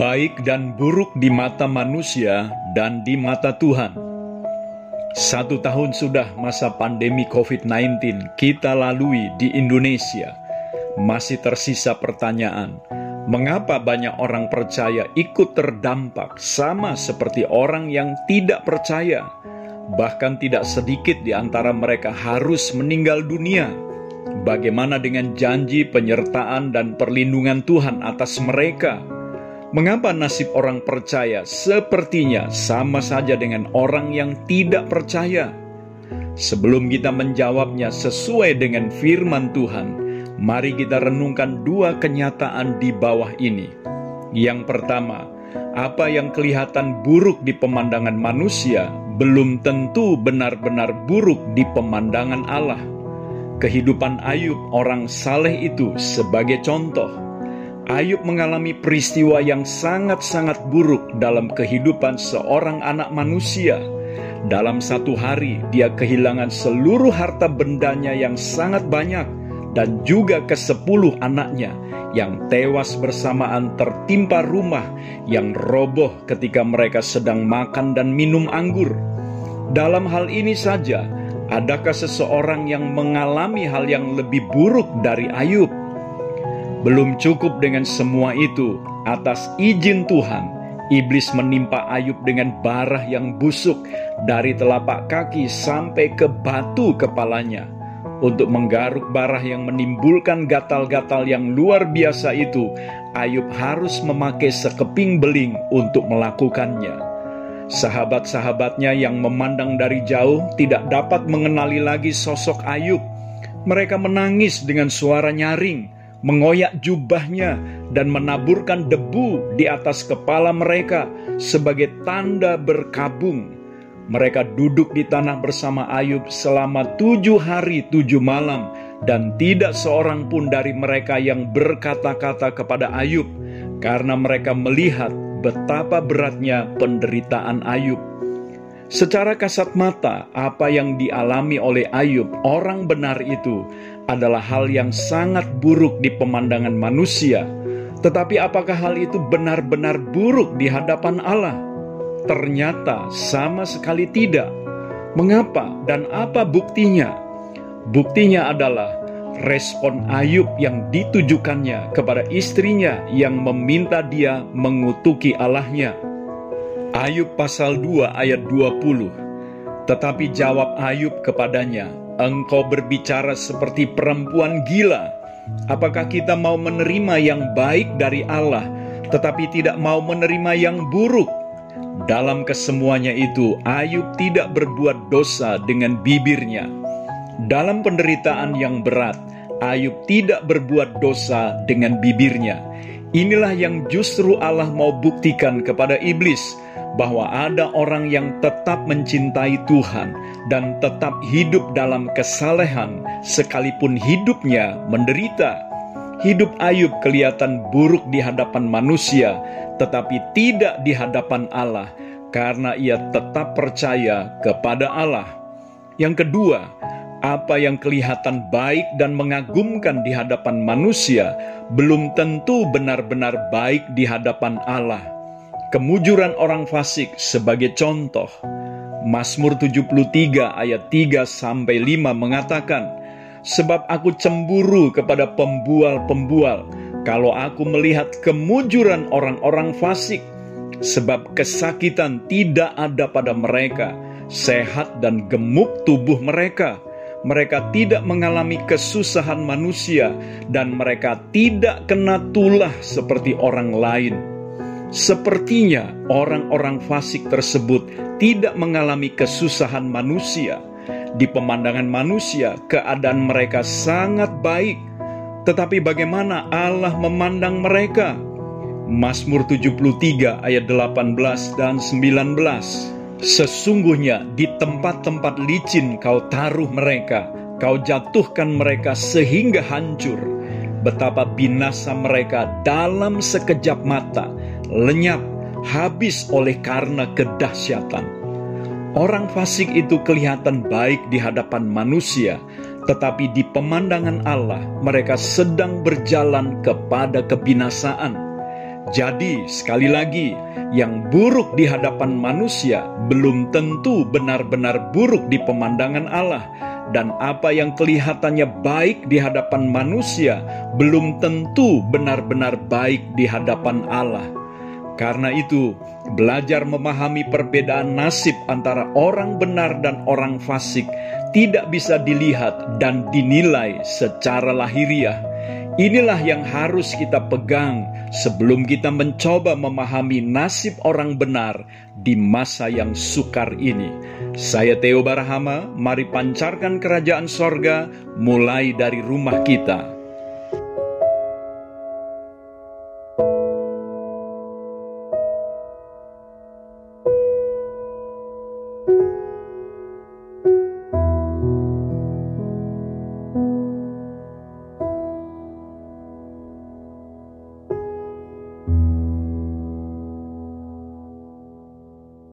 baik dan buruk di mata manusia dan di mata Tuhan. Satu tahun sudah masa pandemi COVID-19 kita lalui di Indonesia. Masih tersisa pertanyaan, mengapa banyak orang percaya ikut terdampak sama seperti orang yang tidak percaya? Bahkan tidak sedikit di antara mereka harus meninggal dunia. Bagaimana dengan janji penyertaan dan perlindungan Tuhan atas mereka? Mengapa nasib orang percaya sepertinya sama saja dengan orang yang tidak percaya? Sebelum kita menjawabnya sesuai dengan firman Tuhan, mari kita renungkan dua kenyataan di bawah ini. Yang pertama, apa yang kelihatan buruk di pemandangan manusia belum tentu benar-benar buruk di pemandangan Allah. Kehidupan Ayub, orang saleh itu, sebagai contoh Ayub mengalami peristiwa yang sangat-sangat buruk dalam kehidupan seorang anak manusia. Dalam satu hari, dia kehilangan seluruh harta bendanya yang sangat banyak, dan juga ke sepuluh anaknya yang tewas bersamaan tertimpa rumah yang roboh ketika mereka sedang makan dan minum anggur. Dalam hal ini saja, adakah seseorang yang mengalami hal yang lebih buruk dari Ayub? Belum cukup dengan semua itu, atas izin Tuhan, iblis menimpa Ayub dengan barah yang busuk dari telapak kaki sampai ke batu kepalanya. Untuk menggaruk barah yang menimbulkan gatal-gatal yang luar biasa itu, Ayub harus memakai sekeping beling untuk melakukannya. Sahabat-sahabatnya yang memandang dari jauh tidak dapat mengenali lagi sosok Ayub. Mereka menangis dengan suara nyaring mengoyak jubahnya, dan menaburkan debu di atas kepala mereka sebagai tanda berkabung. Mereka duduk di tanah bersama Ayub selama tujuh hari tujuh malam, dan tidak seorang pun dari mereka yang berkata-kata kepada Ayub, karena mereka melihat betapa beratnya penderitaan Ayub. Secara kasat mata, apa yang dialami oleh Ayub, orang benar itu, adalah hal yang sangat buruk di pemandangan manusia. Tetapi, apakah hal itu benar-benar buruk di hadapan Allah? Ternyata sama sekali tidak. Mengapa dan apa buktinya? Buktinya adalah respon Ayub yang ditujukannya kepada istrinya yang meminta dia mengutuki Allahnya. Ayub pasal 2 ayat 20. Tetapi jawab Ayub kepadanya, Engkau berbicara seperti perempuan gila. Apakah kita mau menerima yang baik dari Allah, tetapi tidak mau menerima yang buruk? Dalam kesemuanya itu, Ayub tidak berbuat dosa dengan bibirnya. Dalam penderitaan yang berat, Ayub tidak berbuat dosa dengan bibirnya. Inilah yang justru Allah mau buktikan kepada iblis bahwa ada orang yang tetap mencintai Tuhan dan tetap hidup dalam kesalehan sekalipun hidupnya menderita. Hidup Ayub kelihatan buruk di hadapan manusia, tetapi tidak di hadapan Allah karena ia tetap percaya kepada Allah. Yang kedua, apa yang kelihatan baik dan mengagumkan di hadapan manusia belum tentu benar-benar baik di hadapan Allah. Kemujuran orang fasik sebagai contoh. Mazmur 73 ayat 3 sampai 5 mengatakan, "Sebab aku cemburu kepada pembual-pembual kalau aku melihat kemujuran orang-orang fasik, sebab kesakitan tidak ada pada mereka, sehat dan gemuk tubuh mereka." Mereka tidak mengalami kesusahan manusia, dan mereka tidak kena tulah seperti orang lain Sepertinya orang-orang fasik tersebut tidak mengalami kesusahan manusia. Di pemandangan manusia, keadaan mereka sangat baik. Tetapi bagaimana Allah memandang mereka? Mazmur 73 ayat 18 dan 19. Sesungguhnya di tempat-tempat licin kau taruh mereka, kau jatuhkan mereka sehingga hancur. Betapa binasa mereka dalam sekejap mata, lenyap, habis oleh karena kedahsyatan. Orang fasik itu kelihatan baik di hadapan manusia, tetapi di pemandangan Allah mereka sedang berjalan kepada kebinasaan. Jadi, sekali lagi, yang buruk di hadapan manusia belum tentu benar-benar buruk di pemandangan Allah, dan apa yang kelihatannya baik di hadapan manusia belum tentu benar-benar baik di hadapan Allah. Karena itu, belajar memahami perbedaan nasib antara orang benar dan orang fasik tidak bisa dilihat dan dinilai secara lahiriah Inilah yang harus kita pegang sebelum kita mencoba memahami nasib orang benar di masa yang sukar ini. Saya Theo Barahama, mari pancarkan kerajaan sorga mulai dari rumah kita.